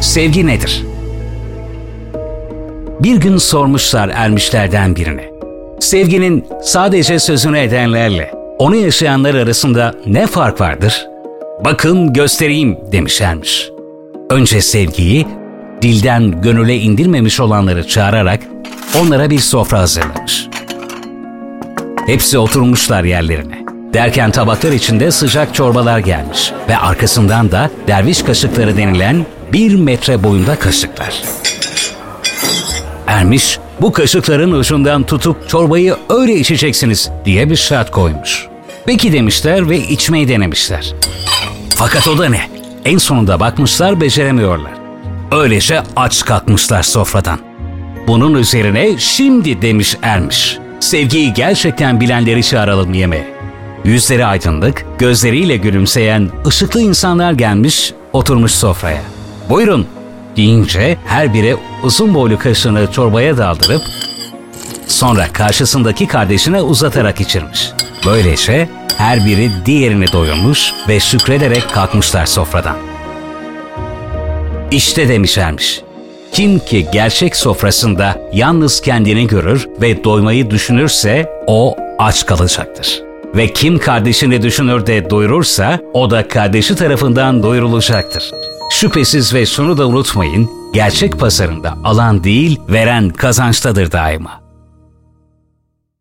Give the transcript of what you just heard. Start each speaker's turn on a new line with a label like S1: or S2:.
S1: Sevgi nedir? Bir gün sormuşlar ermişlerden birine. Sevginin sadece sözünü edenlerle onu yaşayanlar arasında ne fark vardır? Bakın göstereyim demiş ermiş. Önce sevgiyi dilden gönüle indirmemiş olanları çağırarak onlara bir sofra hazırlamış. Hepsi oturmuşlar yerlerine. Derken tabaklar içinde sıcak çorbalar gelmiş ve arkasından da derviş kaşıkları denilen bir metre boyunda kaşıklar. Ermiş bu kaşıkların ucundan tutup çorbayı öyle içeceksiniz diye bir şart koymuş. Peki demişler ve içmeyi denemişler. Fakat o da ne? En sonunda bakmışlar beceremiyorlar. Öylece aç kalkmışlar sofradan. Bunun üzerine şimdi demiş Ermiş. Sevgiyi gerçekten bilenleri çağıralım yemeğe. Yüzleri aydınlık, gözleriyle gülümseyen ışıklı insanlar gelmiş, oturmuş sofraya. Buyurun deyince her biri uzun boylu kaşığını çorbaya daldırıp sonra karşısındaki kardeşine uzatarak içirmiş. Böylece her biri diğerini doyurmuş ve şükrederek kalkmışlar sofradan. İşte demişlermiş. Kim ki gerçek sofrasında yalnız kendini görür ve doymayı düşünürse o aç kalacaktır. Ve kim kardeşini düşünür de doyurursa o da kardeşi tarafından doyurulacaktır. Şüphesiz ve şunu da unutmayın, gerçek pazarında alan değil, veren kazançtadır daima.